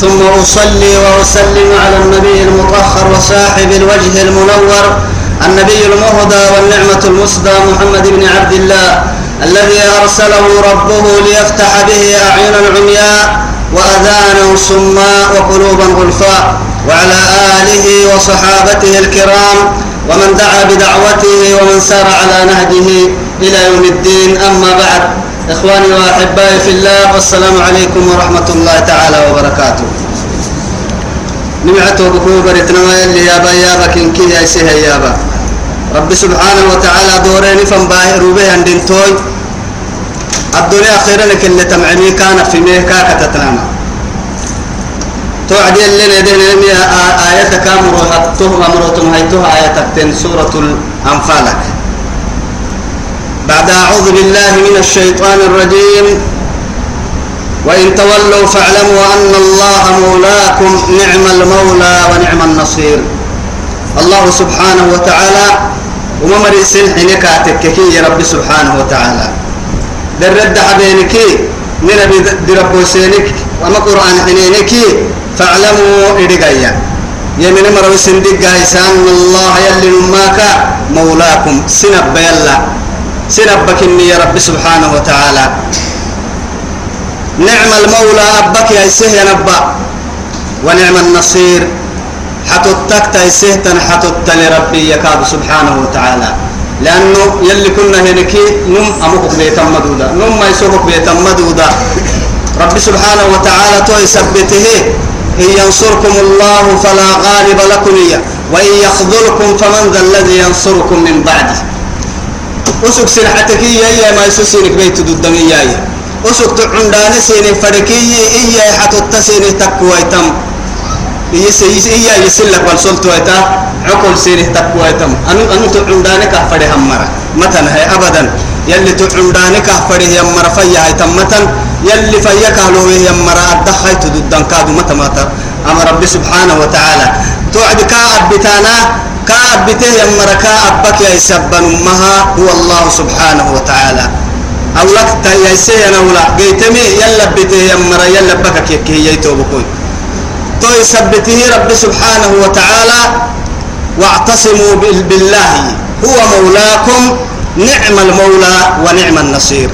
ثم أصلي وأسلم على النبي المطهر وصاحب الوجه المنور النبي المهدى والنعمة المسدى محمد بن عبد الله الذي أرسله ربه ليفتح به أعينا عمياء وأذانا صماء وقلوبا غلفاء وعلى آله وصحابته الكرام ومن دعا بدعوته ومن سار على نهجه إلى يوم الدين. أما بعد إخواني وأحبائي في الله والسلام عليكم ورحمة الله تعالى وبركاته. نمعته بكو بريتنا اللي يابا يابا كنكي يا سيها يابا رب سبحانه وتعالى دورين فنباهر به عندن توي. الدنيا خيرا لك اللي تمعمي كان في ميكا كتتناما توعدي اللي ندين آية كامرو هتوه أمرتم هيتوه آية تكتن سورة الأنفالك بعد أعوذ بالله من الشيطان الرجيم. وإن تولوا فاعلموا أن الله مولاكم نعم المولى ونعم النصير. الله سبحانه وتعالى وما مرسل حينك أتككي يا رب سبحانه وتعالى. درد حبينك من درب سينك وما قرآن حنينك فاعلموا إرقايا يمن مرو سندق أن الله يلي ماك مولاكم سنب يلا. سنبك إني يا رب سبحانه وتعالى. نعم المولى أبك يا يا نبأ. ونعم النصير. حتتك تيسهتن حتت لربي يكاد سبحانه وتعالى. لأنه يلي كنا هناك نم أمك بيتم مدودا نم ما يسوق بيتم مدودا رب سبحانه وتعالى تو يثبته. إن ينصركم الله فلا غالب لكم وإن يخذلكم فمن ذا الذي ينصركم من بعده. أسوك سنحتك إيا ما يسوسينك بيت دودمي إيا أسوك تعندان سيني فركي حتو تسيني تكويتم إيا سيس إيا يسلك والسلط ويتا عقل سيني تكويتم أنو أنو تعندانك أفري همرا متن هي أبدا. يلي تعندانك أفري همرا فيا هي تمتن يلي فيا كهلو هي همرا أدخل تدودن كادو متى متى أما ربي سبحانه وتعالى. توعد كا أبتانا كابته يمرك أبك يسبن أمها هو الله سبحانه وتعالى. أو لك تيسي نولا. قيتمي يلا بته يمر يلا بكك يكي يتوبكوي تو يثبته رب سبحانه وتعالى واعتصموا بالله. هو مولاكم نعم المولى ونعم النصير.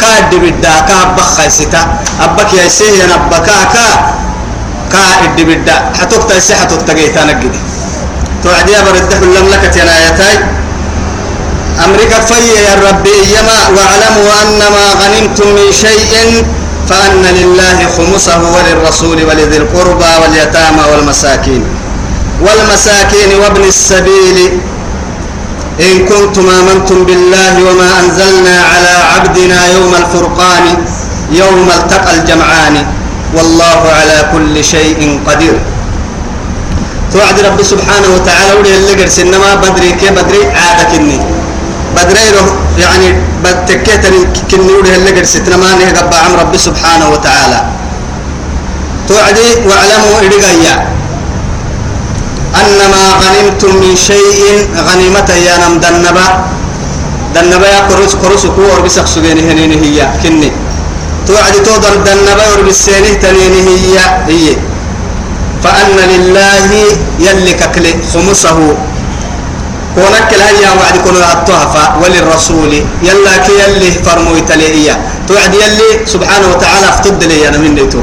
كاد بدا كابخ ستا أبك يسي ينبكا كا كا إدبدا حتوك تيسي حتوك تقيتانا توعدي برد كلهم لك تنايتاي. أمريكا في يا ربي يما واعلموا أن ما غنمتم من شيء فأن لله خمسه وللرسول ولذي القربى واليتامى والمساكين. والمساكين وابن السبيل. إن كنتم آمنتم بالله وما أنزلنا على عبدنا يوم الفرقان يوم التقى الجمعان. والله على كل شيء قدير. توعد رب سبحانه وتعالى ولي اللي قرس إنما بدري كي بدري عادة كني. بدري يعني بتكيتني كني ولي اللي قرس إنما نه قبع عم رب سبحانه وتعالى. توعدي واعلموا إرقايا أنما غنمتم من شيء غنيمة يا نم دنبا. دنبا يا كروس كروس كور بسق سجيني هنيني هي كني. توعدي تودر دنبا وربسيني تنيني هي هي. فأن لله يلي ككل خمسه. كونك الهيا وعد كون التهفى وللرسول يلا كي يلي فرمو تليئيا. توعد يلي سبحانه وتعالى افتد لي أنا من نيتو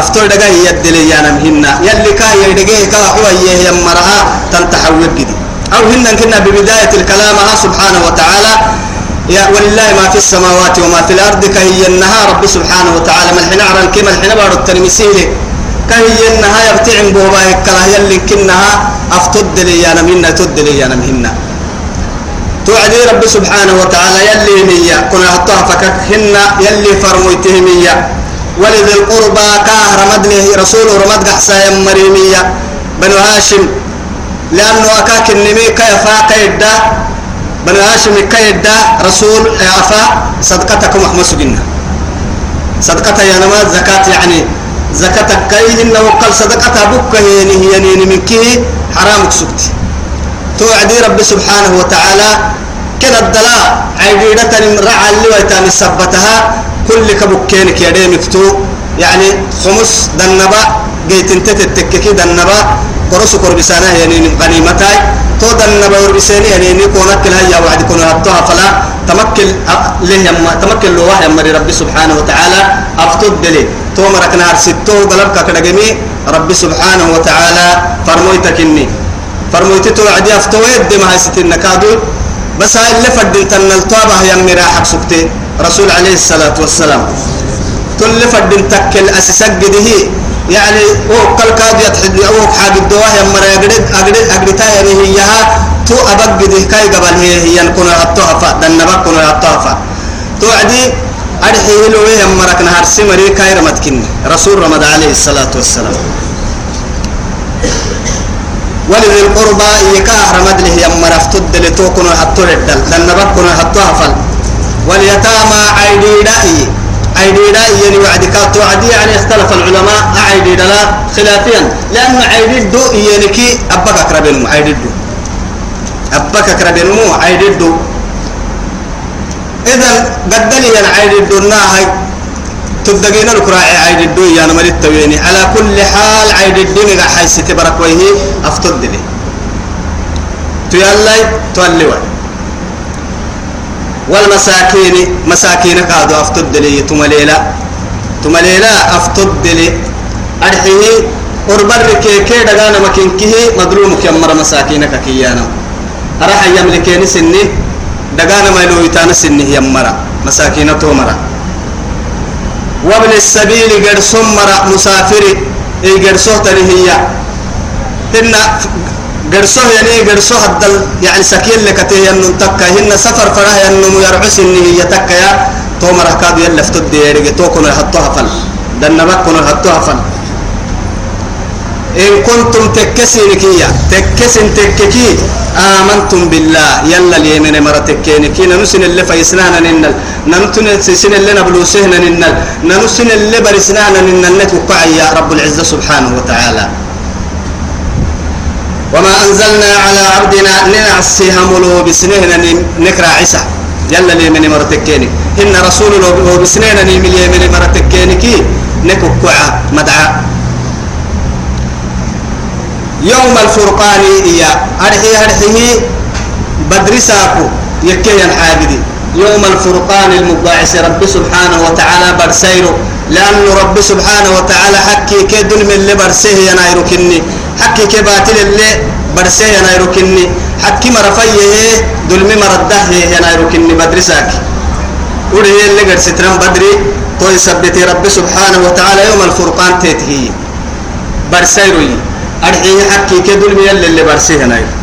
افتد دقا يد لي أنا مهنا. يلي كا يدقيه كا هو يهي مرها تنتحول جدي أو هن كنا ببداية الكلام سبحانه وتعالى. يا ولله ما في السماوات وما في الأرض كهي النهار. رب سبحانه وتعالى من حين عرن كما الحين بارو الترمسيلي كهي إنها يبتعن بوبا كلا يلي كنها أفتد لي أنا منا تد لي أنا مهنا توعدي رب سبحانه وتعالى يلي نية كنا حطها فكك هن يلي فرميته مية ولذي القربى كاه رمد له رسول رمد قحسا مريمية بنو هاشم لأنه أكاك النمي كيفا كيدا. بني هاشم كيدا رسول أفا صدقتكم أحمد سجنا صدقة يا نماز زكاة يعني زكاة كيه إنه قال صدقة بك هي هي منك حرام سكت توعدي رب سبحانه وتعالى كده الدلاء عيدة رعى اللي ويتاني سبتها كل كبكينك يا ديمكتو يعني خمس دنبا جيت انت تتككي دنبا قرص قربسانا يعني غنيمتاي. تو دنبا وربساني يعني نكونك لها يا وعد كون هبطها فلا تمكن له يما تمكن له واحد ربي سبحانه وتعالى أفتد دلي تو مركنا ستو قلبك كدقمي ربي سبحانه وتعالى فرمويتك إني فرمويتي توعدي أفتويت دي ما هي ستين نكادو. بس هاي اللي فدين تنلطابة يا مراحك سكتي رسول عليه الصلاة والسلام. كل فدين تكل أسسك ده يعني هو كل كاد يتحد أو حاجة الدواء يا مرا يقدر أقدر أقدر تاير هي تو أبغى ده كاي قبل هي هي نكون هتوها فا دنا بكون هتوها فا. تو عدي أرحيه له يا مرا كنا هرسي مري كاي رمتكن رسول رمضان عليه الصلاة والسلام. ولذي القربى يكا رمد له يما رفتد لتوكن حتى ردل دنا بكون هتوها فل واليتامى عيدي دائي. عيدي دائي يعني وعدك توعدي يعني اختلف العلماء. عيدي لا خلافيا. لأن عيدي دو يعني كي أبك أقربين عيدي دو أبك أقربين مو عيدي دو إذا يعني عيدي دو ناهي تبدقين الكراعي عيد الدوي يعني مريد تويني على كل حال عيد الدين حيث تبرك ويه أفتد لي. تيالي تولي والمساكين مساكين قادوا أفتد لي تمليلا. تمليلا أفتد لي. أرحيه أربر كي كي دغانا مكين كيه مظلوم كمر مساكينك كيانا. أرح يملكين سني. دغانا ما يلويتان سني يمرا مساكين تومرا وابن السبيل قد سمر مسافر إي قد سهتني هي. هن قد سه يعني قد سه الدل يعني سكين لك تهي أنه تكا. هن سفر فراه أنه يرعس إنه هي تكا يا. تومر كاد يلف تدي يرجع توكن يحطوها فل دنبك كن يحطوها فل إن كنتم تكسين كيا. تكسين تككي. آمنتم بالله. يلا اليمين مرة تكيني كي ننسن اللي فيسنانا ننل ننتن سن اللي نبلوسهنا ننل ننسن اللي برسنانا ننل نتوقع يا رب العزة سبحانه وتعالى. وما أنزلنا على عبدنا ننعسيها ملو بسنهنا نكرا عيسى. يلا اليمين مرة تكيني إن رسول الله بسنهنا نيمي اليمين مرة تكيني كي نكوكوع مدعى يوم الفرقان يا أرحي أرحيه بدرساكو. يكي الحاجدي يوم الفرقان المباعث. رب سبحانه وتعالى برسيرو. لأن رب سبحانه وتعالى حكي كدل من اللي برسيه ينايرو كني. حكي كباتل اللي برسيه ينايرو كني. حكي مرفيه دل من مرده ينايرو كني. بدرساك. وريه اللي قد بدري. تو يثبتي رب سبحانه وتعالى يوم الفرقان تيتهي. برسيرو أرحيه حكي كدل من اللي برسيه ينايرو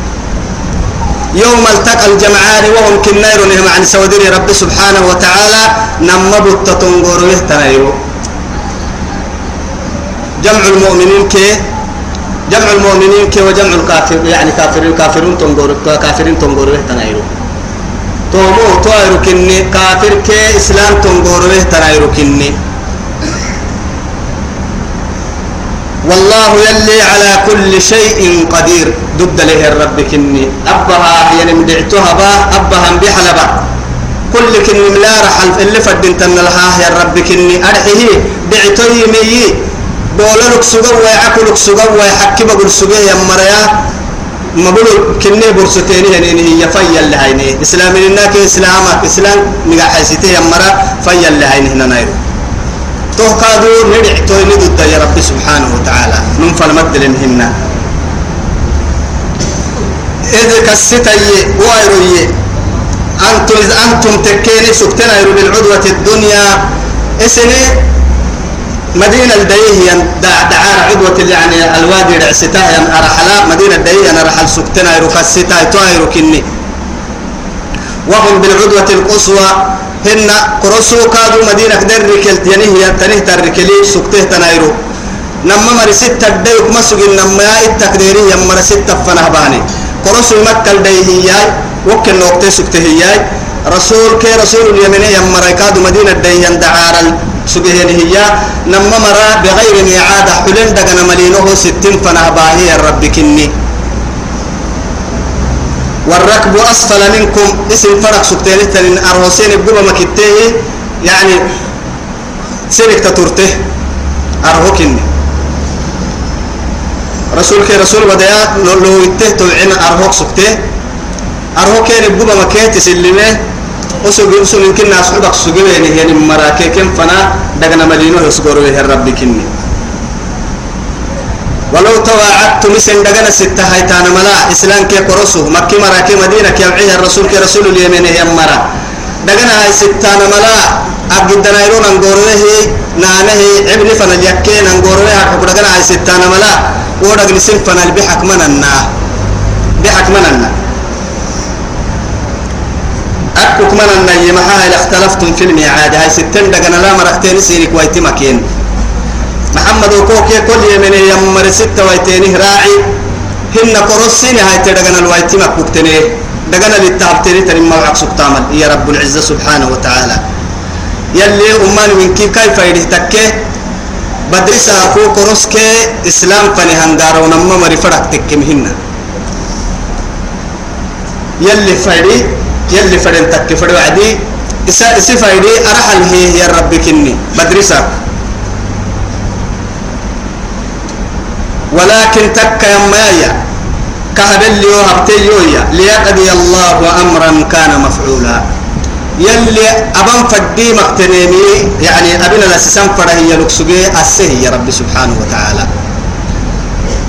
يوم التقى الجمعان وهم كنير نهم عن سودري رب سبحانه وتعالى نمبو التطنقور تنايرو جمع المؤمنين كي جمع المؤمنين كي وجمع الكافر يعني كافر الكافرون تنقور كافرين تنقور تنايرو تومو تويرو كني كافر كي إسلام تنقور تنايرو كني. والله يلي على كل شيء قدير. ضد له الرب كني. أبها يعني مدعتها با أبها بحلبا كل كني ملا رحل اللي فدنت لها يا الرب كني. أرحيه دعتي مي. بولنك سجوا ويعكلك سجوا ويحكي بقول سجوا يا مريا. ما بقول كني برستيني يعني هي فيا اللي هيني إسلام إنك إسلامك إسلام نجح حسيته يا مرا فيا اللي هيني هنا نايرو. توكادو ندع توي ندد يا رب سبحانه وتعالى. ننفل مدل هنا إذ كستي وايروي أنتم إذ أنتم تكيني سكتنا بالعدوة الدنيا. إسني مدينة الديه دع دعار عدوة يعني الوادي رعستها يعني أرحلا مدينة الديه أنا رحل سكتنا يرو كني. وهم بالعدوة القصوى. هن قرصو كادو مدينة دركل يعني هي تنه تركلي سكته تنايرو. نما مر ستة ديك مسجد نما التقديري يمر ستة فنهباني قرص مكة ديه هي وكل نقطة سكته هي رسول كي رسول اليمين يمر كاد مدينة ديه دعار سجهن هي نما مرا بغير إعادة حلين دقنا ملينه ستين فنهباهي الرب كني. والركب أسفل منكم. اسم فرق سكتين تنين أرهوسين بقوة مكتيه يعني سيرك تطرته أرهوكني. رسول كي رسول بدأ لو يته توعين أرهوك سكته أرهوكين بقوة مكيت سلمه. وسوق وسوق يمكن ناس حبك سوقين يعني مراكي كم فنا. دقنا ملينو يسقروا الرب كني. ولو تواعدت مثل دقنا ستة هيتان ملا إسلام كي قرصه مكي مراكي مدينة كي يبعيها الرسول كي رسول اليمين هي مرا. دقنا هاي ستة ملا أقدنا يرون أنقوره نانه ابن فنا اليكين أنقوره حق دقنا هاي ستة ملا. ودقنا سن فنا بحك مننا. بحك مننا. أكوك مننا يمحا إذا اختلفتم في الميعاد. هاي ستين دقنا لا مرختين سيرك ويتي مكين محمد وكوكي كل يمين يمر ستة ويتينه راعي. هن قرصين هاي تدقنا الويتي مكوكتني دقنا للتابتيني تنم موعق سبتامل يا رب العزة سبحانه وتعالى. يلي أمان من كيف كيف يده تكي. بدرسا أكو قرص كي إسلام فني هنغارا ونما مري فرق تكي يلي فايدي يلي فدن تكي فدو عدي إسا إسي فايدي أرحل هي يا رب كني. بدرسا ولكن تك يمايا كهبل وهبتي يويا ليقضي الله أمرا كان مفعولا. يلي أبن فدي مقتنيني يعني أبنا لسسان فره يلقسجي أسه يا رب سبحانه وتعالى.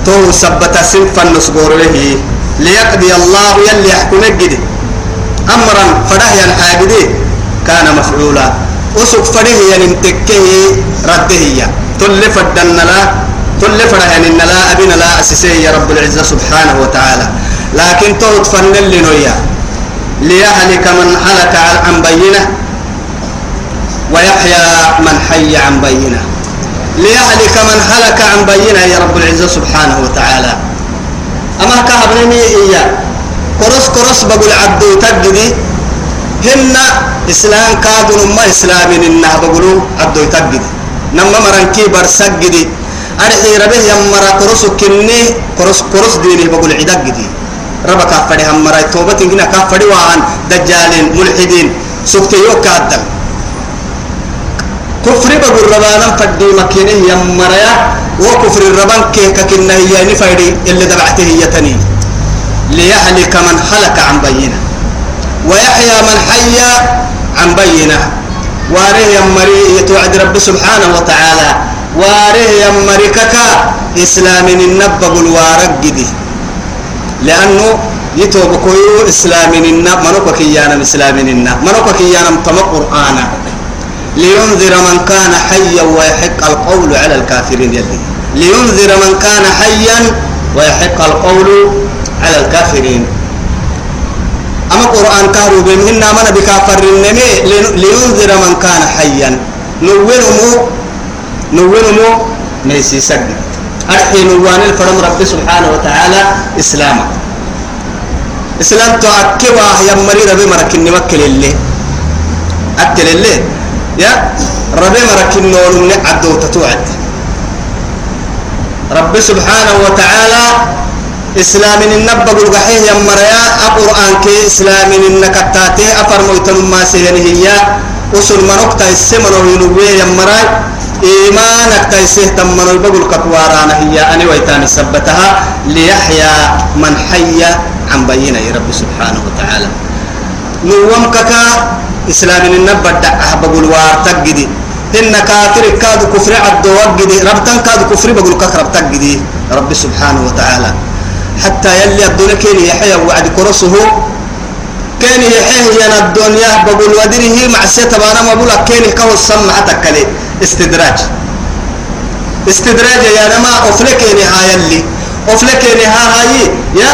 تو سبت سنفا نسبور له ليقضي الله يلي يحكم جدي أمرا فره ينحاجدي كان مفعولا. أسق فره ينمتكه رده تل فدنا له كل فرح يعني إن لا أبينا لا أسسي يا رب العزة سبحانه وتعالى. لكن توت فن لنويا. ليهلك من هلك عن بينة ويحيى من حي عن بينة. ليهلك من هلك عن بينة يا رب العزة سبحانه وتعالى. أما كهبني إياه. كرس كرس بقول عبدو تجدي هن إسلام كادوا ما إسلام إنه بقولوا عبدو تجدي نما مرنكي برسجدي أرحي ربه يمرا كرس كني كرس كرس ديني بقول عدق دي ربك كفري هم مرا توبة إننا كفري وعن دجالين ملحدين سكتي يوك كادم كفر بقول ربانا فدي مكينه يمرا وكفر الربان كي ككنا هي نفيدي اللي دبعته هي تاني. ليهلك من هلك عن بينة. ويحيى من حي عن بينة. واره يمري يتوعد رب سبحانه وتعالى. واره يمركك إسلام النبب الوارق دي لأنه يتوب كويو إسلام النب منوك كيانا إسلام النب منوك كيانا تم قرآن. لينذر من كان حيا ويحق القول على الكافرين يلي. لينذر من كان حيا ويحق القول على الكافرين. أما قرآن كارو بمهن من بكافر النمي لينذر من كان حيا. نوّنمو نوّنمو ميسي سجد. أرحي نوان الفرم رب سبحانه وتعالى إسلاما إسلام تأكبا يا مري ربي مركن نمكل اللي. أكل اللي. يا ربي مركن نون عدو تتوعد. رب سبحانه وتعالى إسلام النبى القحيه يا مريا. القرآن كي إسلام النكتاتي أفر موتن ما سهل هي وصل منوكتا السمن وينوي يا مراي إيمانك تيسيه تمن البقل كتوارانا هي أنا ويتاني سبتها ليحيى من حي عن بينا يا رب سبحانه وتعالى نومكك إسلام النبى دعه بقول وارتقدي إن كافر كاد كفر عبد وقدي ربتن كاد كفر بقول كك ربتك رب سبحانه وتعالى حتى يلي الدنيا كين يحيى وعد كرسه كان يحيى ينا الدنيا بقول ودره مع ستبانا ما بقول كين كهو السمع تكلي استدراج. استدراج يا نما أفلك نهاية اللي. أفلك نهاية هاي. يا.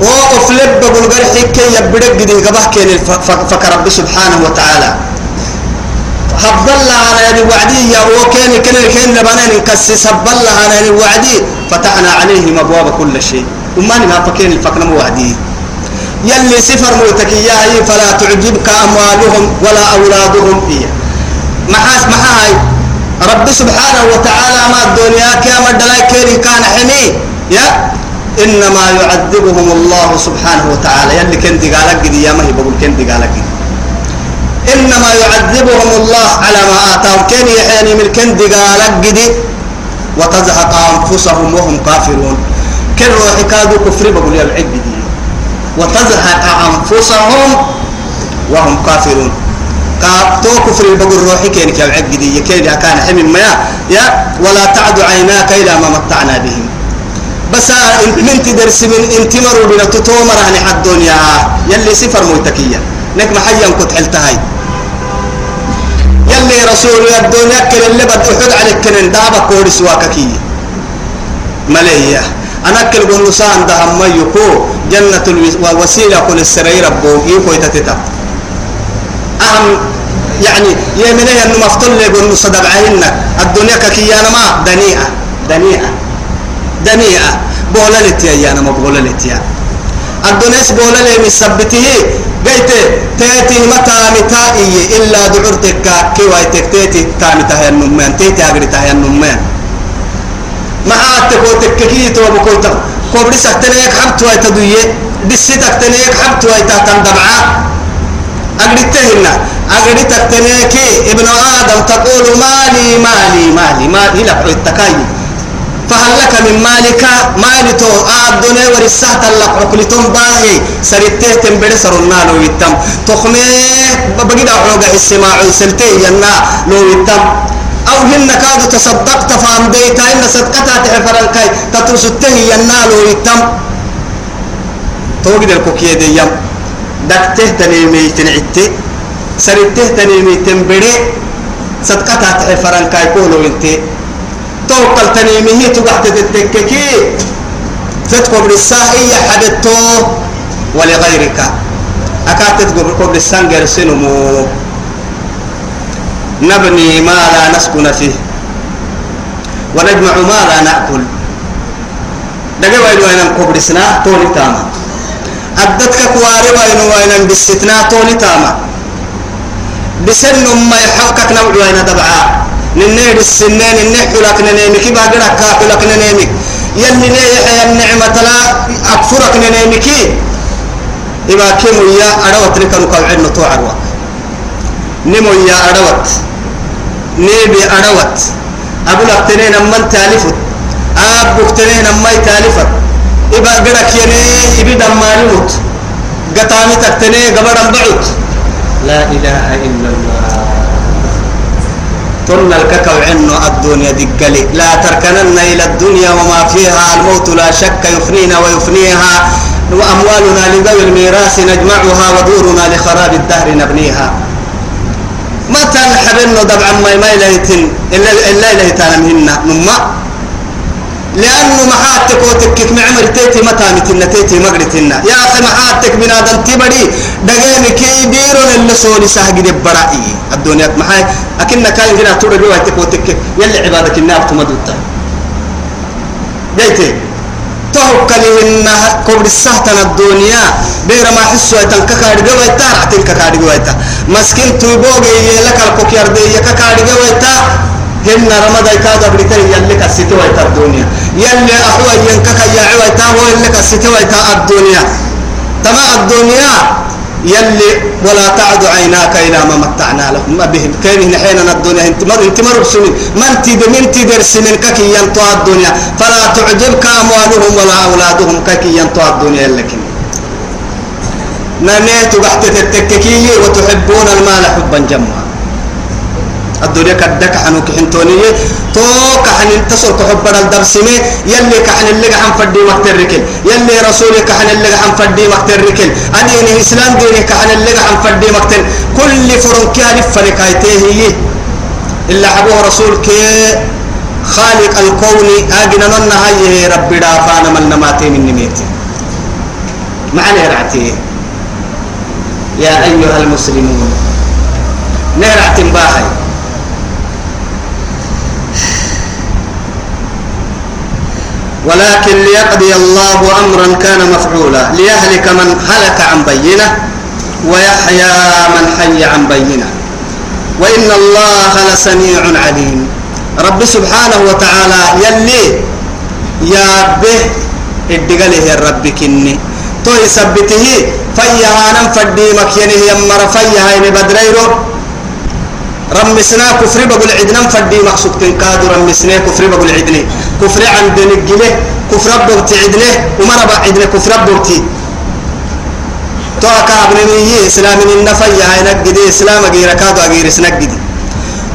وأفلك بقول قرحي كي يبدك قدي قبح كين فكر رب سبحانه وتعالى. هب الله أنا يعني وعدي يا وكان كان كان لبنان نكسس هب الله أنا يعني وعدي. فتحنا عليهم أبواب كل شيء. وما نما فكين الفكنا وعدي. يلي سفر موتكياه فلا تعجبك أموالهم ولا أولادهم إيه محاس محاي. رب سبحانه وتعالى ما الدنيا كما كيري كان حمي يا. إنما يعذبهم الله سبحانه وتعالى. يلي كنت قالك يا ما هي بقول كنت قالك إنما يعذبهم الله على ما آتاهم. كان يحياني من كنت قالك جدي وتزهق أنفسهم وهم كافرون. كل روح كادوا كفر بقول يا العد وتزهق أنفسهم وهم كافرون. تو كفر بقول روحي كان كي العد جدي كان حمي ما يا ولا تعد عيناك إلى ما متعنا بهم. بس من تدرس من انتمروا بنا تتومر عن الدنيا يلي سفر موتكية. نك محيا كنت حلتهاي يلي رسول الدنيا كل اللي بد أحد عليك كن دابا كورس واككي مليا أنا كل قول سان ده هم يكو جنة الوسيلة كل السرير ربو يكو يتتتا أهم يعني يمنه أنه مفتول لي قول صدق عينك الدنيا ككي أنا ما دنيئة دنيئة دنيئة. بولا لتيا يا أنا ما بولا لتيا. الدنيا بولا لي؟ مثبته قلت تاتي متى متائي. إلا دعرتك كي وايتك تاتي تامتا هي النمان تاتي أغرتا هي النمان ما عادتك وتككي تو بكوتا كوبري سكتنيك حبت وايتا دوية دسيتك تنيك حبت وايتا تندبعا أغرتهن أغرتك تنيك ابن آدم تقول مالي مالي مالي مالي لك التكاي فهل لك من مالك؟ مال تو الدنيا ورسات لك عقلتم باهي سرته تنبري سرنا لو يتم تخمي بقيد عوغا السماع سلتي ينا لو يتم أو هن كادوا تصدقت فام بيتا إن صدقتها تعفر الكاي تترسته ينا لو يتم. توقد الكوكية دي يم. دكته تنيمي تنعتي سرته تنيمي تنبري صدقتها تعفر الكاي كولو ينتي توكل تنيمه تقعد تتككي. تتقبل الساهية حدثتو ولغيرك. أكاد تقبل السنجر سنمو نبني ما لا نسكن فيه. ونجمع ما لا نأكل. دقي وين وين قبل سنا توني تاما. أدتك كواري وين وين بالستنا توني تاما. بسن ما يحقق نوع وين دبعا ننير السنين النحو لك ننيمك باقرك كاحو لك ننيمك يلي نيح يا النعمة لا أكفرك ننيمك إما كيمو يا أروت لك نقوعد نطوع أروك نمو يا أروت. نيبي أروت. أبو لك تنين أمان تالفت. أبوك تنين أماي تالفت. إبا قرك يني إبي دماني موت قطامي تكتني قبر بعد لا إله إلا الله. تن الككو عنه الدنيا دقلي. لا تركنن إلى الدنيا وما فيها. الموت لا شك يفنينا ويفنيها. وأموالنا لذوي الميراث نجمعها ودورنا لخراب الدهر نبنيها. متى نحبن دبعا ما ما إلهتن إلا إلا إلهتان مهن نما. لأنه محاتك وتكك معمر تيتي متى متنا تيتي مقرتنا يا أخي محاتك بنادم تبري دقيني كي بيرون اللي سوني سهق برائي الدنيا محاي. أكن كان هنا توري روايتك وتكك يلي عبادك النار تمدوتا جيتي توكل إنها كبر السهتنا الدنيا. بير ما حسوا يتن ككاري جويتا رحتين ككاري جويتا مسكين تويبوغي لك الكوكيار دي ككاري جويتا هن رمضان كاد بريتين يلي كسيتوا يتا الدنيا. يلي أحوى ينكك يا عويتا هو اللي كسيتوا يتا الدنيا. تمام الدنيا. يلي ولا تعد عيناك إلى ما متعنا لهم. بهم. كان حين الدنيا انت مر أنت مر بسنين. من تد من تدرس من ككي ينتوى الدنيا؟ فلا تعجبك أموالهم ولا أولادهم ككي ينتوى الدنيا لكن نميت بحت التككي وتحبون المال حبا جما الدنيا كدك حنوك حنتونية تو كحن انتصر كحب الدرسمي يلي كحن اللي عم فدي وقت الركل يلي رسولي كحن اللي عم فدي وقت الركل أدين الإسلام ديني كحن اللي عم فدي وقت. كل فرنك لفلك هي إلا حبوه رسول كي خالق الكون أجنا ننا هاي ربي دافعنا من نماتي من نميتي معنى رعتي يا أيها المسلمون نرعتي باهي ولكن ليقضي الله أمرا كان مفعولا ليهلك من هلك عن بينة ويحيى من حي عن بينة. وإن الله لسميع عليم. رب سبحانه وتعالى يلي يا به إدقله الرب كني. تو يثبته فيها ننفدي مكينه يمر فيها بدريرو رمسنا كفر بقول عدنا فدي مقصود كادو رمسنا كفر بقول عدني كفر عند نجله كفر بوتي عدنه ومر بعدنا كفر بوتي تو كابن نيي اسلام النفيا نجد إسلام غير كادو غير سنجد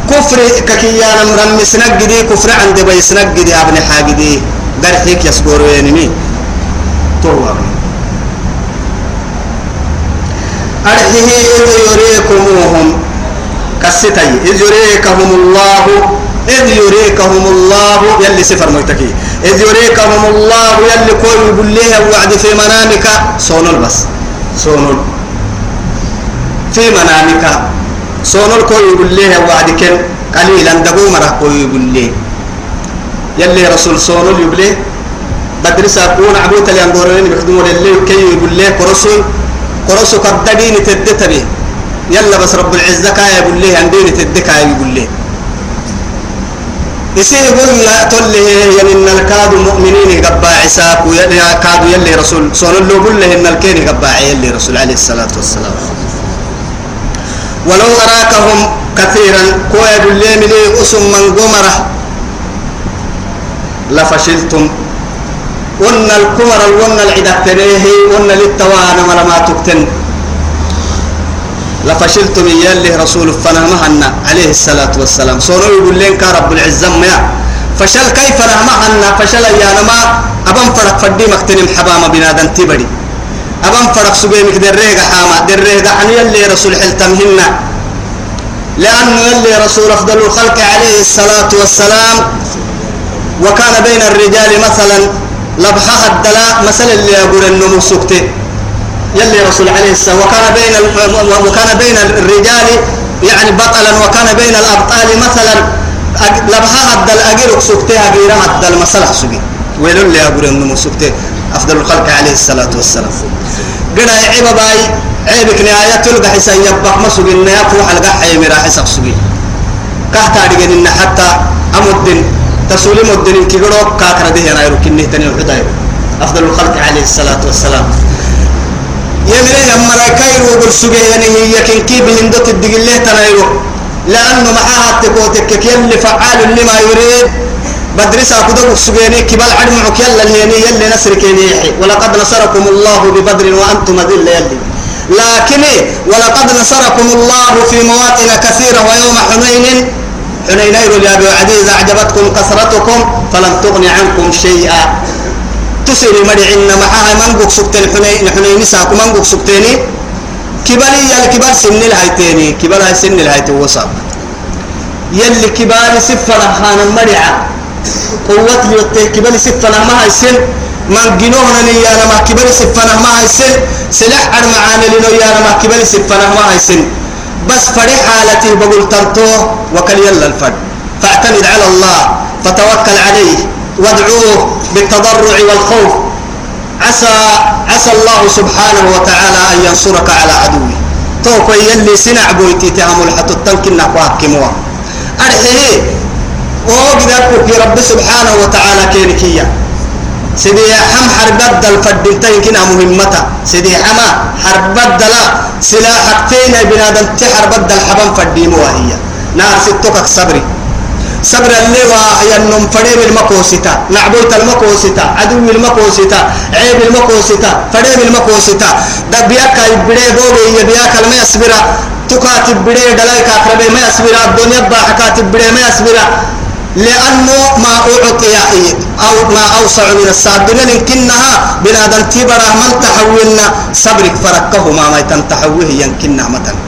كفر ككيانا رمس نجد كفر عند بيس نجد ابن حاجدي درحيك يسبور ينمي تو أرحيه يريكموهم. كستي إذ يريكهم الله إذ يريكهم الله يلي سفر ميتكي. إذ يريكهم الله يلي كل يقول ليه وعد في منامك. صونل بس. صونل في منامك. صونل كل يقول ليه وعدك قليلا دقوم راح كل يقول ليه يلي رسول صونل يقول ليه بدرس أكون عبوت اللي أنظرين بخدمة اللي كي يقول ليه كرسول كرسو كدين تدتبه. يلا بس رب العزة كاي يقول ليه عندين تدكا يقول ليه يصير يقول لا تقول له يعني إن الكاد مؤمنين قبا عساك ويا كاد يلي رسول. صلى الله يقول له إن الكين قبا يلي رسول عليه الصلاة والسلام. ولو أراكهم كثيرا كو يقول لي ملي أسم من قمرة؟ لفشلتم. ون الكمر ون العدتنيه ون للتوان ما تكتن. لفشلتم يلي رسول فنهمهن عليه الصلاة والسلام. صوروا يقول لين رب العزة ما فشل كيف نهمهن؟ فشل يا نما. أبن فرق فدي مكتنم حبام بنادن تبدي أبن فرق سبيمك دريغا حاما. دريغا عن يلي رسول حلتمهن لأنه يلي رسول أفضل الخلق عليه الصلاة والسلام. وكان بين الرجال مثلا لبحها الدلاء. مثلا اللي يقول النمو سكته يلي رسول عليه السلام وكان بين وكان بين الرجال يعني بطلا وكان بين الأبطال مثلا لبها هد الاجر سكتها غير هد المسلح سجي ويل اللي يقول انه سكته أفضل الخلق عليه الصلاة والسلام. قنا عيب باي عيبك نهاية تلقى حسين يبقى مسوق إن يفوح القى حي مرا حسق سجي كهتا رجل إن حتى أمدن تسولي مدن كيقولوا كاكرا ده أنا يركني تاني وحداير أفضل الخلق عليه الصلاة والسلام. يمري يما رايكايرو برسوجي يعني هي كن كي بهندت الدقلة تنايرو لأنه معها تكوتك يلي فعال لما يريد. بدرسا كده برسوجيني كبال عدمعك يلا الهيني يلي نسرك يحي. ولقد نصركم الله ببدر وأنتم أذل يلي لكن ولقد نصركم الله في مواطن كثيرة ويوم حنين. حنين يا أبي عزيز أعجبتكم كثرتكم فلم تغن عنكم شيئا. تسيري مدعنا معها منقوك سكتين حنين حنين ساكو منقوك سكتيني كبالي يا الكبار سن الهيتيني كبار هاي سن الهيت وصاب. يلي كبار سفنا خان المرعى قوة يوتي كبار سفنا ما هاي سن. من جنوهنا نيانا ما كبار سفنا ما هاي سن. سلاح أرمعان لنو يانا ما كبار سفنا ما هاي سن. بس فرح حالتي بقول تنتو وكل يلا الفرد. فاعتمد على الله. فتوكل عليه. وادعوه. بالتضرع والخوف. عسى عسى الله سبحانه وتعالى أن ينصرك على عدوه توكو يلي سنع بويتي تعمل حتى تنكنا كواكموا أرحيه وقدرك يا رب سبحانه وتعالى كينكيا. سيدي حم حرب الدل فدلتين كنا مهمتا. سيدي حما حرب الدل سلاحك فين بنادم تحرب الدل حبا فديموا هي نار ستوكك صبري. صبر اللي ينم فريم المكوستا نعبوت المكوستا عدو المكوستا عيب المكوستا فريم المكوستا. ده بياك يبدي بوبي يبياك لما يصبر تكاتب بدي دلايك أقرب ما يصبر الدنيا باحكاتب بدي ما يصبر لأنه ما أعطي أو ما أوسع من السابقين يمكنها بنادم تبرا من تحولنا صبرك فركه ما ما تنتحوه يمكننا مثلا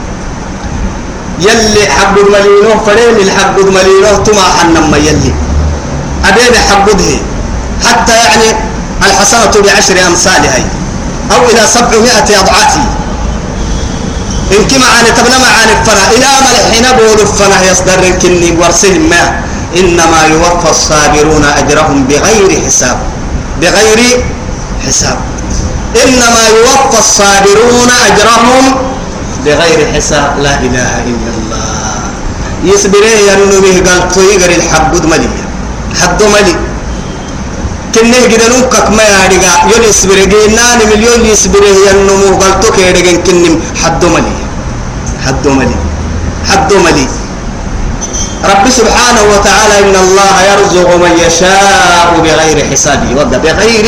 يلي حق الملينو فريم الحق الملينو تما حنما يلي. أبين حقده حتى يعني الحسنة بعشر أمثالها أو إلى سبعمائة أضعاف. إن كما عن تبنى معاني فنا إلى ملحين بول فنا يصدر كني ورسهم ما. إنما يوفى الصابرون أجرهم بغير حساب. بغير حساب. إنما يوفى الصابرون أجرهم بغير حساب لا إله إلا الله. يصبره ينو به قال تويقر الحب ملي. حد ملي. كنه جدا نوكك ما يارجع يل يصبره جينان مليون يصبره ينو قال تو كنم. حد ملي. حد ملي. حد ملي. رب سبحانه وتعالى إن الله يرزق من يشاء بغير حساب وده بغير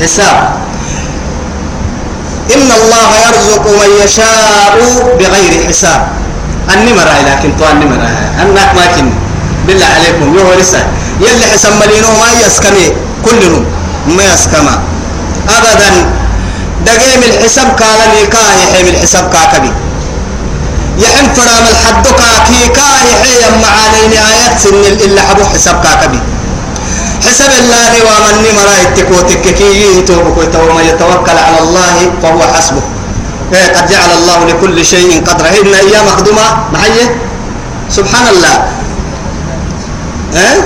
حساب. إن الله يرزق من يشاء بغير حساب. النمرة لكن تو النمرة أنك ما كن بالله عليكم يو رسا يلي حسن ملينو ما يسكمي كلهم. ما يسكما. أبدا. دقيم الحساب قال لي كاهي حيم الحساب كاكبي. يحن فرام الحد كاكي كاهي حيم معاني نهاية سن إلا حبو حساب كاكبي. حسب الله ومن مرا يتكوتك كي يتوبك ومن يتوكل على الله فهو حسبه. إيه قد جعل الله لكل شيء قدره. إن أيام مخدومة معي؟ سبحان الله. إيه؟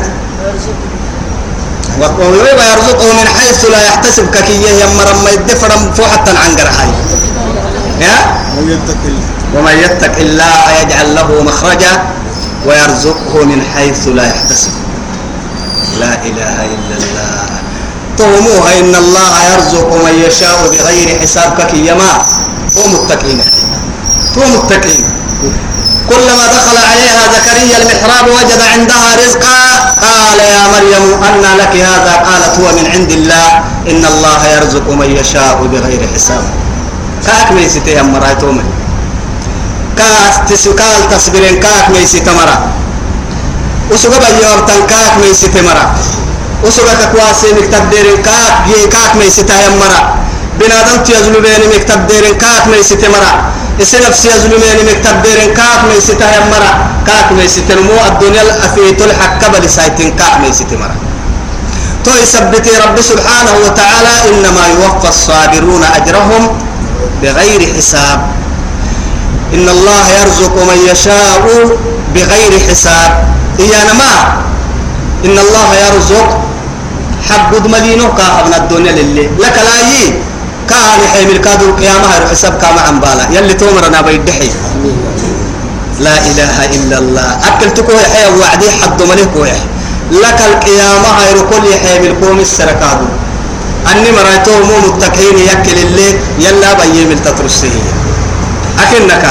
ويرزقه من حيث لا يحتسب ككية يمر ما يدفر فوحة عن قرحي يا ومن يتق الله يجعل له مخرجا ويرزقه من حيث لا يحتسب. لا إله إلا الله. طوموها إن الله يرزق من يشاء بغير حساب ككي يما هم متقين. هم متقين. كلما دخل عليها زكريا المحراب وجد عندها رزقا قال يا مريم أن لك هذا؟ قالت هو من عند الله. إن الله يرزق من يشاء بغير حساب. كاك ميسيتي يا مرايتومي كاس تسكال تصبرين كاك ميسيتي وسوغا بيوم تنكاك ميسيتي مرا وسوغا كواسي مكتب ديرين كاك جي كاك ميسيتي يا مرا بنادم تيزلو مكتب ديرين كاك ميسيتي مرا إسي نفسي يزلمين مكتب ديرين كاك ميسيتي يا مرا كاك ميسيتي مو الدنيا الأفيت الحق بل سايتين كاك ميسيتي مرا تو يثبتي رب سبحانه وتعالى إنما يوفى الصابرون أجرهم بغير حساب إن الله يرزق من يشاء بغير حساب إيانا ما. إن الله يرزق حب ملينو كابن الدنيا للي. لك لا يي. كان حيمل كادو القيامة حساب كما عن بالا. يلي تومرنا بيدحي. لا إله إلا الله. أكلتكو يحيى وعدي حد ملك ويح لك القيامة هيرو كل حيمل قوم السركادو أني مرايتو مو متكين يكل اللي يلا بيمل تترسيه أكنك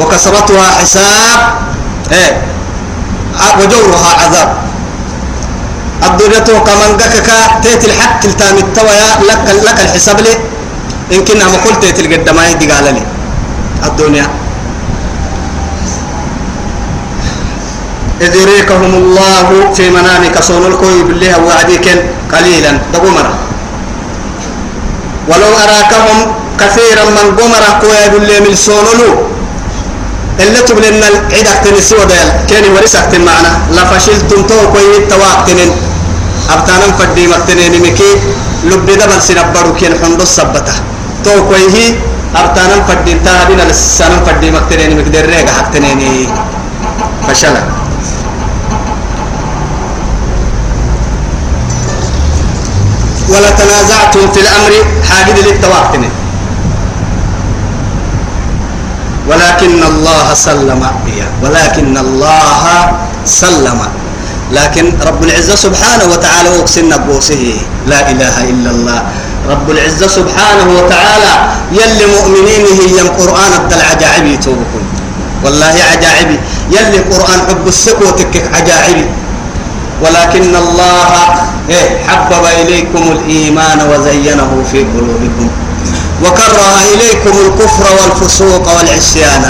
وكسرتها حساب. إيه. وجورها عذاب. الدنيا تو كمان جكك تيت الحق تلتام التويا لك لك الحساب لي. إن كنا قلت تيت القدام دي قال لي. الدنيا. إذ يريكهم الله في منامك صون الكوي بالله وعديك قليلا. دقمرة ولو أراكهم كثيرا من قمرة كوي بالله من صونلو اللي تبلنا العيدك تنسي وديل كيني ورسك معنا. لفشلتم تو كوي التواقتنين أبتانا فدي مكتنين مكي. لب دبل سنبرو كين حندو السبتة. تو كويه أبتانا فدي تابين لسانا فدي مكتنين مكدر ريغا حقتنين فشلا. ولا تنازعتم في الأمر. حاجد للتواقتنين ولكن الله سلم ولكن الله سلم. لكن رب العزة سبحانه وتعالى أقسم بوسه لا إله إلا الله. رب العزة سبحانه وتعالى يلي مؤمنين هي القرآن الدل عجائبي توبكم والله عجائبي يلي قرآن حب السكوتك عجائبي ولكن الله إيه حبب إليكم الإيمان وزينه في قلوبكم. وكره إليكم الكفر والفسوق والعصيان.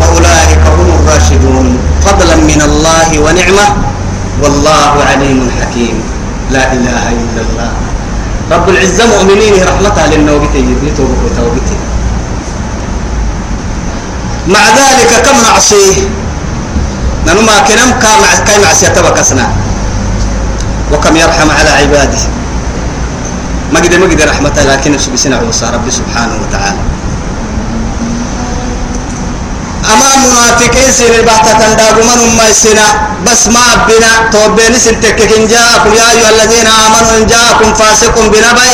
وأولئك هم الراشدون. فضلا من الله ونعمة. والله عليم حكيم. لا إله إلا الله. رب العزة مؤمنين رحمتها للنوبتي يتوبك وتوبتي مع ذلك كم نعصيه ننو ما كنم كاي معصية تبكسنا. وكم يرحم على عباده. ما قدر ما قدر رحمته لكن بسنا عوصى ربي سبحانه وتعالى. أما منافقين سين البحثة تنداغمان ما السنة بس ما بنا. توبين سنتك إن جاءكم يا أيها الذين آمنوا إن جاءكم فاسق بنبأ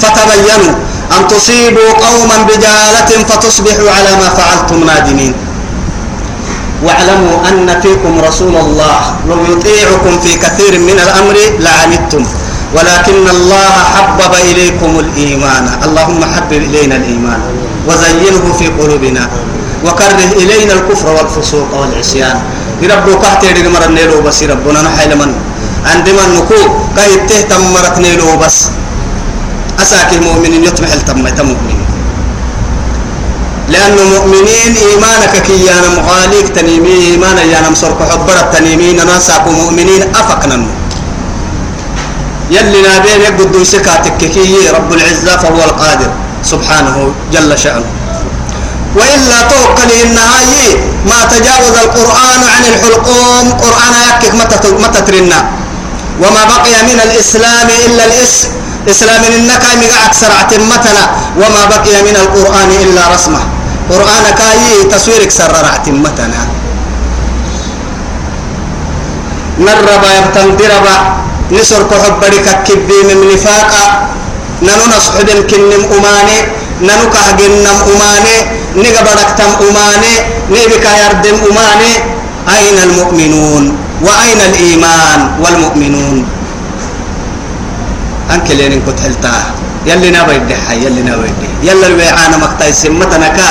فتبينوا. أن تصيبوا قوما بجهالة فتصبحوا على ما فعلتم نادمين. واعلموا أن فيكم رسول الله لو يطيعكم في كثير من الأمر لعنتم. ولكن الله حبب إليكم الإيمان. اللهم حبب إلينا الإيمان وزينه في قلوبنا وكره إلينا الكفر والفسوق والعصيان. ربك احتير مر نيلو بس ربنا نحيل من. عندما نكو كي تهتم مرت نيلو بس. أساك المؤمنين يطمح التم مؤمنين. لأنه مؤمنين إيمانك كي يانا مغاليك تنيمي إيمانا يانا مصرك حبرت تنيمي ننساك مؤمنين أفقنا يلي نابين يقدو سكاتك كي رب العزة فهو القادر سبحانه جل شأنه. وإلا توكل النهاية ما تجاوز القرآن عن الحلقوم. قرآن يكك متى ترنا. وما بقي من الإسلام إلا الاسم إسلام إنك مقع أكثر عتمتنا وما بقي من القرآن إلا رسمة. قرآن كاي تصويرك سرر عتمتنا نربا يبتن نسر كحبرك كبي من نفاقا ننو نصحب الكنم أماني ننو كهجنم أماني نقبرك تم أماني نبك يردم أماني. أين المؤمنون؟ وأين الإيمان والمؤمنون؟ أنك لين كنت حلتاه يلي نبي حي يلي نبي يلا الوعانة مقطع سمتنا كا.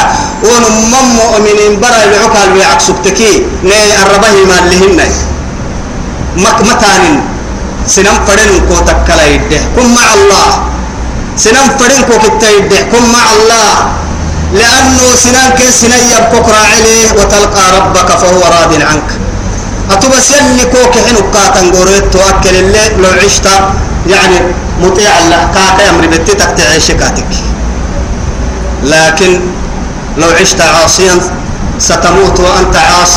ونمم مؤمنين برا العقال الوعاك سبتكي. ني الربه ما مك متان سنم فرن كو تكلا يده كن مع الله. سنم فرن كو كتا يده كن مع الله. لأنه سنان كي سنن يبكك راعليه وتلقى ربك فهو راض عنك. أتبس يلي كوك حنو قاتن قريت تؤكل اللي لو عشت يعني مطيع الله. كاكا يمري بتتك تعيش كاتك. لكن لو عشت عاصيا ستموت وأنت عاص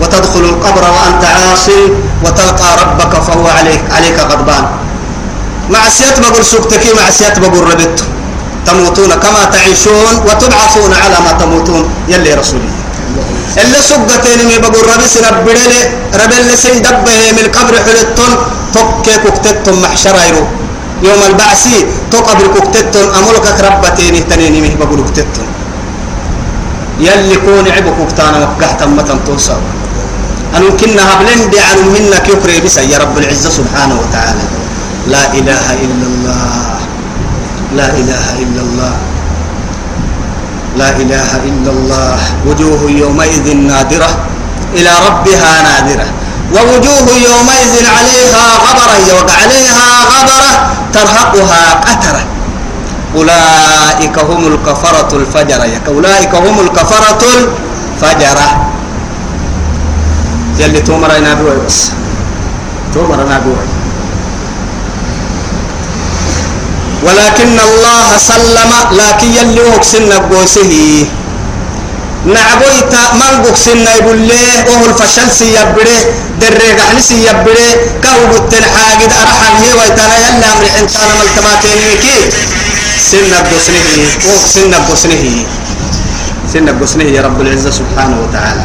وتدخل القبر وأنت عاص. وتلقى ربك فهو عليك عليك غضبان. معصية بقول سكتك معصية بقول ربته تموتون كما تعيشون وتبعثون على ما تموتون. يلي رسولي اللي سقتين مي بقول سنبدل ربي اللي سندبه من القبر حلتون توكي كوكتتون محشر يرو. يوم البعث تو قبر كوكتتون أمولك ربتين تنين مي بقول كوكتتون يلي كون عبو كوكتانا وقحتا متن توصل أنا كنا هبلن دي عن منك يكري بس يا رب العزة سبحانه وتعالى. لا إله إلا الله. لا إله إلا الله. لا إله إلا الله. وجوه يومئذ نادرة. إلى ربها نادرة. ووجوه يومئذ عليها غبرة عليها غبرة ترهقها قترة. أولئك هم الكفرة الفجرة. أولئك هم الكفرة الفجرة. يلي تومر نابوي بس. تومر نابوي ولكن الله سلم لكن يلي وكسن بوسه نعبويت من بوكسن له وهو الفشل سيبره دريق حل سيبره كهو قلت الحاجد أرحل هي ويتانا يلا أمر إنسان ملتماتين كي سن بوسنه وكسن بوسنه سن بوسنه يا رب العزة سبحانه وتعالى.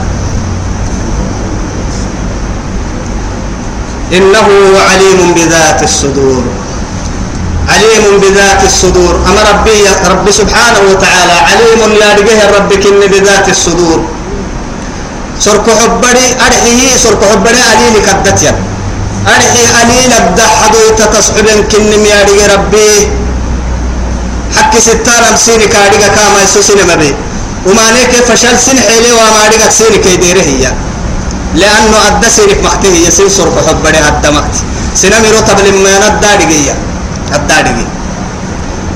إنه عليم بذات الصدور. عليم بذات الصدور. أما ربي ربي سبحانه وتعالى عليم يا رجه ربك كن بذات الصدور. سرك حبري أرحيه سرك حبري عليل كدتيا. أرحي عليل الدحضو تتصحب كن يا رجه ربي. حكي ستار أمسيني كارجة كاما يسوسين مبي. وما نيك فشل سن حيلي وما رجع سيني كيديره هي لأنه أدى سينك مختيه يسير سرك حبري أدى مكت سنمي رتب لما ندى رجيه الدارجي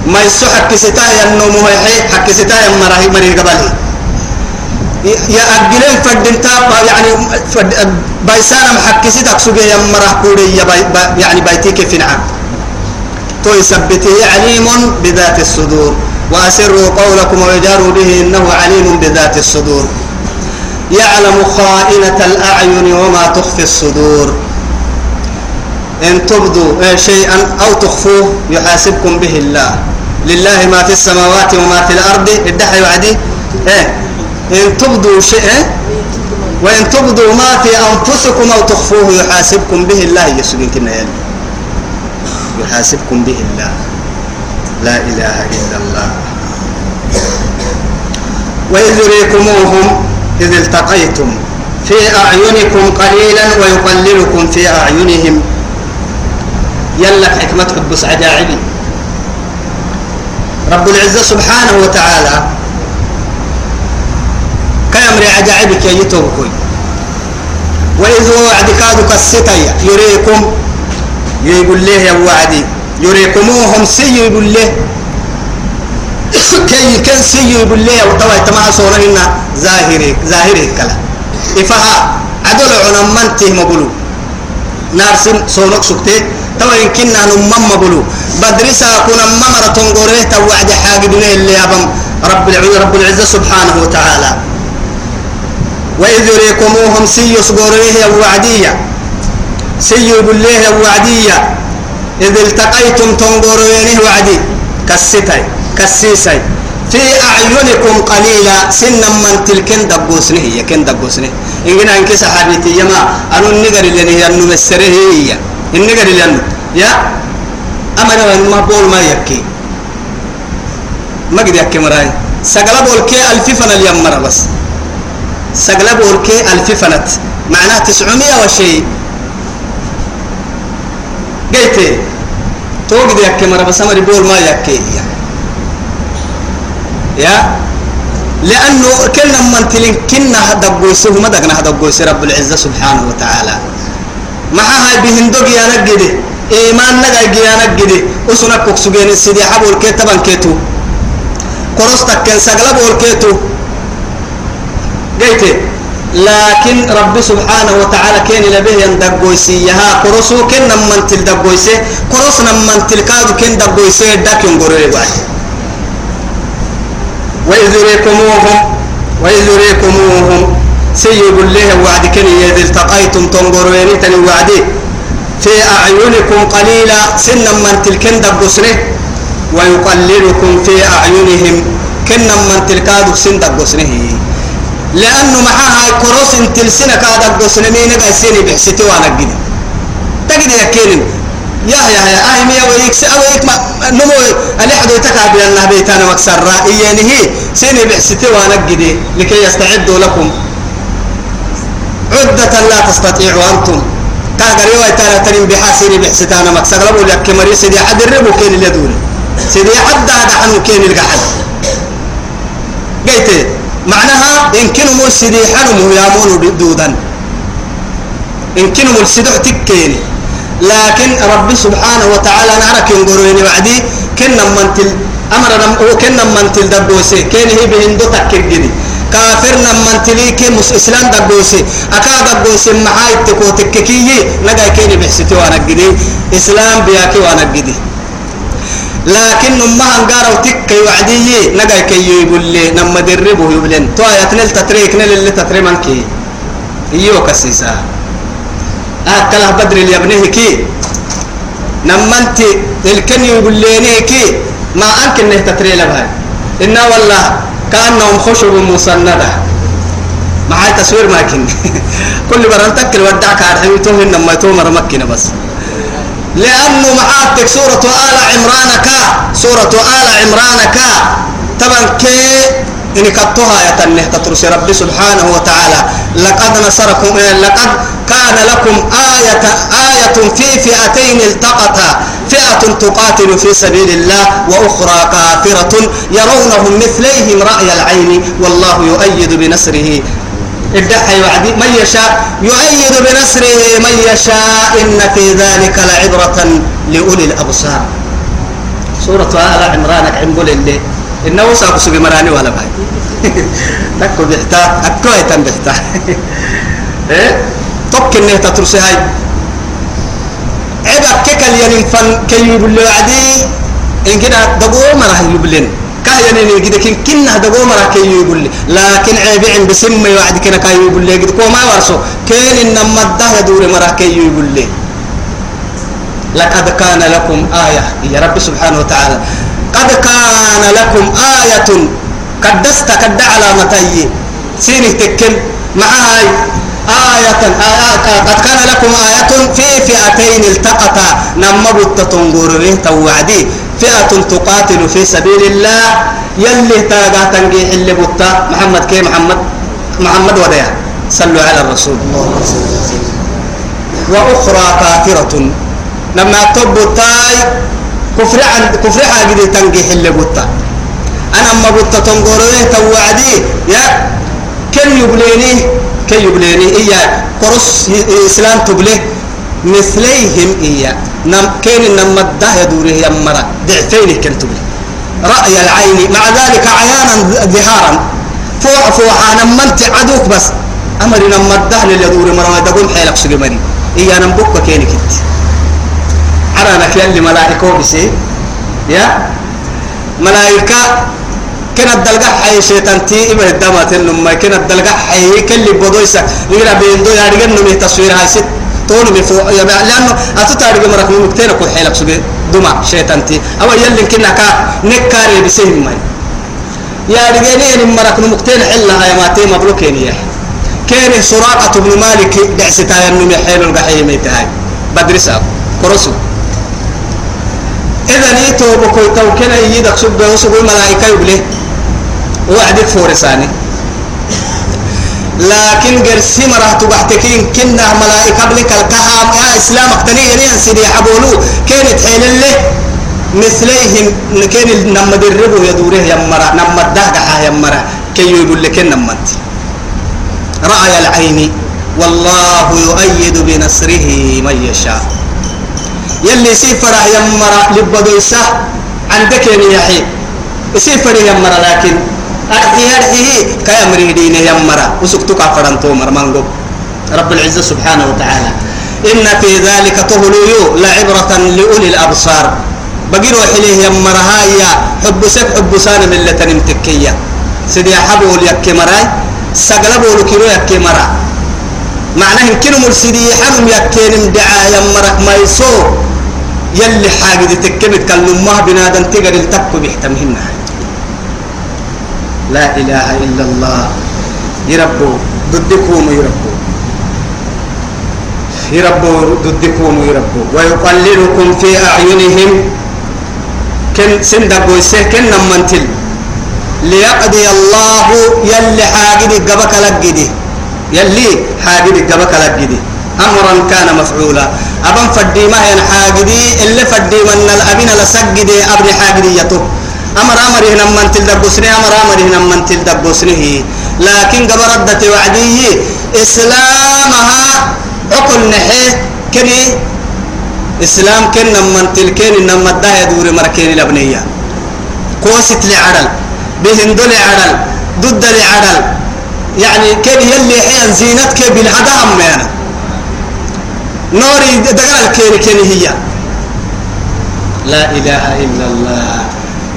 ما يسو حق ستايا النوم هي حق ستايا مراه مري قبلي. يا أجلين فدين تابا يعني فد بايسانا حق ستك سوجي يا مراه كوري باي يعني بايتيك في نعم تو يثبته عليم بذات الصدور. وأسروا قولكم ويجاروا به إنه عليم بذات الصدور. يعلم خائنة الأعين وما تخفي الصدور. إن تبدوا شيئا أو تخفوه يحاسبكم به الله. لله ما في السماوات وما في الأرض. الدحي وعدي إيه إن تبدوا شيء وإن تبدوا ما في أنفسكم أو تخفوه يحاسبكم به الله. يسجن كنا يلي. يحاسبكم به الله. لا إله إلا الله. وإذ يريكموهم إذ التقيتم في أعينكم قليلا ويقللكم في أعينهم. يلا حكمة حبس عجائبي رب العزة سبحانه وتعالى كامر عجائبك يتوكوي وإذ وعد كادوا كالستايا يريكم. يقول له يا وعدي يريكموهم سي يقول له كي كان سي يقول له وطوى تما صورنا هنا ظاهري ظاهري كلا. إفها عدل عنا من تهم بلو نارسين صونك سكتي. توا يمكننا نمم بلو بدرسا كنا ممرة تنقره توعد حاجة دونه اللي أبم رب العزة رب العزة سبحانه وتعالى. وإذ يريكموهم سي يصبريه وعدية. سي يقول له وعدية. إذ التقيتم تنقرونه وعدي. كالستي كالسيسي في أعينكم قليلا. سنا من تلكن دبوسنه. هي كن دبوسنه. إن إنك صحابتي يما أنو النقر اللي هي أنو مسره هي. النقر اللي أنو. يا أما ما بول ما يكي. ما قد يكي مراي. سقلا بول كي ألف فن اليوم مرة بس. سقلا بول كي ألف فنت معناه تسعمية وشيء. قيتي. توقد يكي مرة بس. أمري بول ما يكي. يعني يا؟ لأنه كنا من تلين كنا دبوسه ما دقنا دبوسه رب العزة سبحانه وتعالى. معها بهندوك يا نجدي إيمان نجا يا نجدي وسنا كوكسوجين السيدي حبول كتبان كيتو. كروستك كان سقلب والكيتو قيتي لكن رب سبحانه وتعالى كان لبه يندقويسي. يها كروسو كنا من تل دقويسي كروسنا من تل كادو كن دقويسي داكن قريب وإذ يريكموهم وإذ يريكموهم سيب الله وعد كني إذ التقيتم تنظرين تني وعدي. في أعينكم قليلا سنا من تلكن دبسنه ويقللكم في أعينهم كنا من تلكادو سن دبسنه لأنه معها كروس تلسنا كادك دبسنه مين قايسيني بحسيتي وأنا قدي يا كيرين يا يا يا أهي ميا ويكس أو يك ما نمو. اللي حدو يتكع بأن بيتانا مكسر رأيين هي سيني بحسيتي وأنا قدي لكي يستعدوا لكم. عدة لا تستطيعوا أنتم. كاغر يوا تانا تنين بحاسيني بحسيتانا مكسر لبو لك مري سيدي حد الربو كين اللي دول سيدي حد هذا عنه كين القحد قيت معناها إن مو سيدي حنمو يامون دودا. إن مو سيدو تكيني لكن رب سبحانه وتعالى نعرك ينقروني وعدي كنا منتل أمرنا كنا منتل دبوسي كان هي بهندو تكر جدي. كافرنا منتلي كي مس إسلام دبوسي. أكا دبوسي معاي تكو تككي نجا كيني بحسيتي وأنا جدي. إسلام بياكي وأنا جدي. لكن ما هنقارو تكي وعدي نجا كي يقول لي نما دربه يبلن. تو يتنل تتريك نل اللي تتري منكي يو كسيسا أكله بدر اللي يبنيه كي. نمنت الكن يقول لي كي. ما أنك إنه تتري لبها إنا والله كأنهم خشب مسندة. معاي تصوير ماكن كل مرة تكل ودعك على حيوتهم إنما تومر مكنة بس. لأنه معاتك سورة آل عمران كا. سورة آل عمران كا. طبعا كي إن كتوها يتنه تترس ربي سبحانه وتعالى. لقد نصركم لقد كان لكم آية آية في فئتين التقتا فئة تقاتل في سبيل الله وأخرى كافرة يرونهم مثليهم رأي العين. والله يؤيد بنصره. ادعي وعدي من يشاء؟ يؤيد بنصره. من يشاء إن في ذلك لعبرة لأولي الأبصار. سورة آل عمران عمبول اللي. إنه ساق سوق مراني ولا باي. تكو بحتا أكو يتم بحتا إيه؟ توك إنه تترسي هاي. عبا كيكال ينين فن كي يبلو عدي إن كده دقو مراه يبلين. كاه ينين كده كن كنا دقو مراه كي يبلي. لكن عيبي عن بسم يوعد كنا كي يبلي. كده كو ما ورسو. كين إنما آية. آية. معها آية قد كان لكم آية في فئتين التقطا نمبت تنظر توعدي. فئة تقاتل في سبيل الله. يلي تاقا تنجيح اللي بطا محمد كي؟ محمد محمد وديا صلوا على الرسول. وأخرى كافرة. لما تبطاي كفر عن كفر حاجة تنجيح اللي بطا أنا ما بطا تنقره توعدي. يا كن يبليني كن يبليني إياه. قرص إسلام تبليه مثليهم إياه. نم كين نم الده يدوره يمرا ضعفين كنت تبليه. رأي العين. مع ذلك عيانا ظهارا فوع أنا منت عدوك بس. أمري نم الده لليدور مرة. تقول حيلك سجى مري إياه نمبوك كيني كنت. عرانا كيان لملائكة بسي يا؟ ملائكة كنا دلقة حي شيطان تي إبه الدمات النما كنا دلقة حي كل بدويسة نقرأ بيندو جنو مه تصوير هاي ست. تون يا لأنه أتتارج مرك ممكن كل حيلك سجى دما شيطان تي. أو يلي كنا كا نكاري بسهم ماي. يا رجالي إن مرك ممكن حلا هاي ما تي مبروكين يا. كان سراقة بن مالك دعستا ينمي حيل القحيم يتهاي بدرسها كرسو. إذا نيتو بكوي تو كنا يدك سبه وسبه ملائكة يبليه وعدك فورساني. لكن قرسي مرة تبحتكين كنا ملائكة بلك الكهام يا إسلام اقتني يعني سيدي حبولو. كانت حيل الله مثليهم. كان نما دربه يدوره يمرا. نما الدهقة يمرا. كي يقول لك نمت رأي العين. والله يؤيد بنصره من يشاء. يلي سيفرح يمرا. لبدويسة عندك يا يحيي سيفرح يمرا. لكن أحيي كأمره دينه يمرا وسكتك فرن تومر منغو رب العزة سبحانه وتعالى إن في ذلك تهلو لعبرة لأولي الأبصار بقيروا حليه يمرا هاي حب سك حب سان ملة نمتكية سيدي حبول يكي مراي سقلبوا لكيرو يكي مرا معناه كنو مرسيدي حنم يكي نمدعا يمرا ما يسو يلي حاجة تكمت كلمة بنادم تقدر التكو بيحتمهنها لا إله إلا الله. يربو ضدكم يربو يربو ضدكم يربو ويقللكم في أعينهم. كن سندقوا يسه كن نمنتل. ليقضي الله يلي حاجد قبك لقدي. يلي حاجد قبك لقدي. أمرا كان مفعولا. أبن فدي ما حاجدي اللي فدي من الأبن لسجدي أبن حاجدي يتو أمر أمره نمن تلدبسني أمر أمره نمن تلدبسنه لكن قبردت وعديه إسلامها عقل نحيه كني إسلام كن نمن تلكين نمن الداية دور مركين الأبنية قوست لعدل بهندو لعدل ضد لعدل يعني كن يلي حين زينتك بالعدام يعني نوري دقال كيني كيني هي. لا إله إلا الله.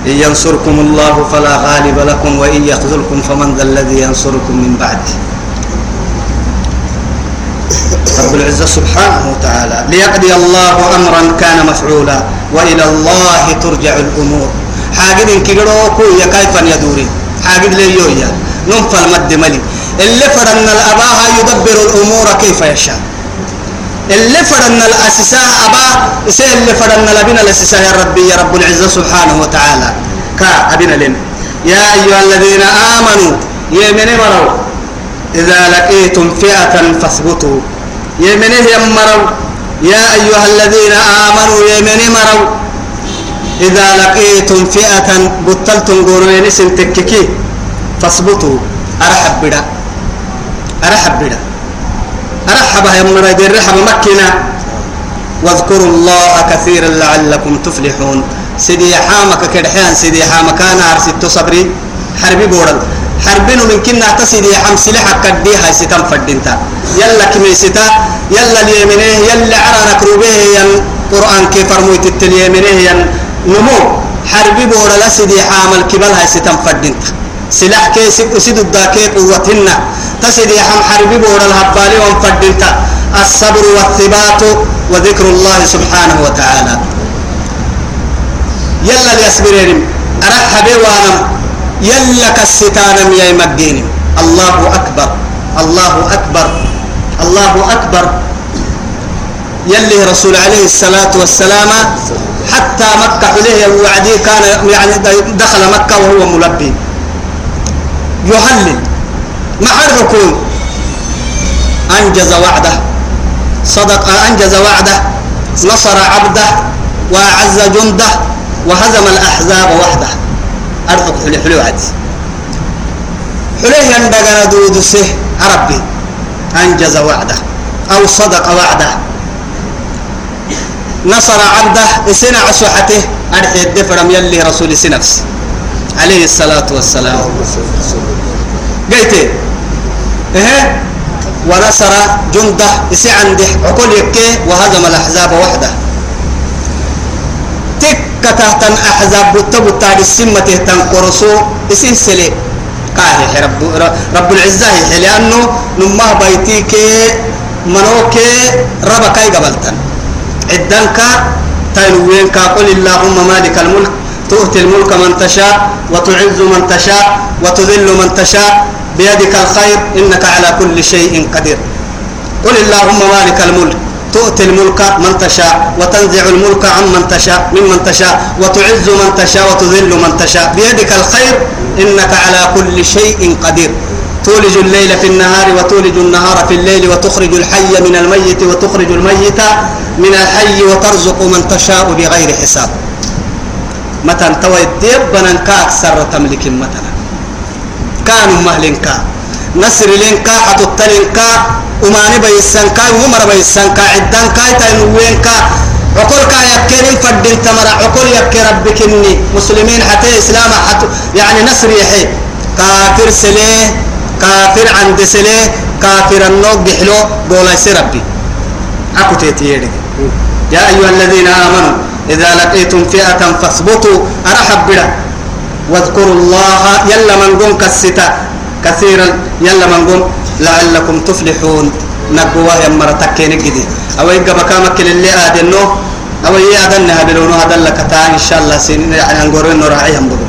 إن ينصركم الله فلا غالب لكم وإن يخذلكم فمن ذا الذي ينصركم من بعده رب العزة سبحانه وتعالى ليقضي الله أمرا كان مفعولا وإلى الله ترجع الأمور. حاجد كيرو يا كيف يدوري حاجد لي يويا. ننفى المد ملي. اللي فرن الأباها يدبر الأمور كيف يشاء. اللي فرن الأسساء أبا إسه اللي فرن لبنا الأسساء يا ربي يا رب العزة سبحانه وتعالى. كا أبنا لن يا أيها الذين آمنوا يمن مروا إذا لقيتم فئة فاثبتوا. يمن مروا يا أيها الذين آمنوا يمن مروا إذا لقيتم فئة بطلتم قرون سنتككي فاثبتوا. أرحب بدا أرحب بدا أرحب يا مرا رحب مكنا واذكروا الله كثيرا لعلكم تفلحون. سيدي حامك كدحيان سيدي حامك أنا أرسلت صبري. حربي بورد. حربين من كنا تسيدي حم سلحة كدي هاي ستم فردينتا يلا كمي ستا يلا اليمينيه يلا عرانا كروبيه ين قرآن كيف رمويت التليمينيه ين نمو. حربي بورد سيدي حامل كبال هاي ستم فردينتا سلاح كي سيد الداكي قوتنا تسدي حم حربي بور الهبالي وانفدلتا الصبر والثبات وذكر الله سبحانه وتعالى. يلا ليصبرين أرحب وأنا يلا كستانا يا مجيني الله أكبر. الله أكبر. الله أكبر. يلي رسول عليه الصلاة والسلام حتى مكة عليه وعدي كان يعني دخل مكة وهو ملبي. يهلل. مع الركون أنجز وعده. صدق أنجز وعده. نصر عبده. وأعز جنده. وهزم الأحزاب وحده. أرحق حلي حلي وعد حليه يندقنا دود سه. ربي أنجز وعده. أو صدق وعده. نصر عبده. إسنا عسوحته أرحي الدفرم يلي رسول سنفس. عليه الصلاة والسلام. قلت إيه؟ ونصر جنده إسي عنده عقول يكي وهزم الأحزاب وحده. تك تحت أحزاب بتبو تاري السمة تنقرسو إسي سلي. قاهي رب رب العزة لأنه نمه بيتيك منوك ربكاي قبلتن. عدنك تنوينك قل اللهم مالك الملك تؤتي الملك من تشاء وتعز من تشاء وتذل من تشاء بيدك الخير إنك على كل شيء قدير. قل اللهم مالك الملك تؤتي الملك من تشاء وتنزع الملك عمن تشاء ممن تشاء وتعز من تشاء وتذل من تشاء. بيدك الخير إنك على كل شيء قدير. تولج الليل في النهار وتولج النهار في الليل وتخرج الحي من الميت وتخرج الميت من الحي وترزق من تشاء بغير حساب. متى توي الديب بننكا أكثر تملك مثلا كانوا مهلنكا. نصر لنكا حتى التلنكا وماني بيسنكا ومر بيسنكا عدنكا تنوينكا عقول كا يكرين فدين تمر عقول يكر ربك إني مسلمين حتى إسلام حتى يعني نصر يحي. كافر سليه كافر عند سليه كافر النوق بحلو دولا ربي. أكو تيتيري يا أيها الذين آمنوا إذا لقيتم فئة فاثبتوا أرحب بلا واذكروا الله يلا من قم كالستا. كثيرا يلا من قم لعلكم تفلحون. نقوا يا مرتك نجدي أو يبقى مكامك اللي آدنو أو يأذنها بلونو هذا لك إن شاء الله سنين يعني أنقرين راعيهم بدو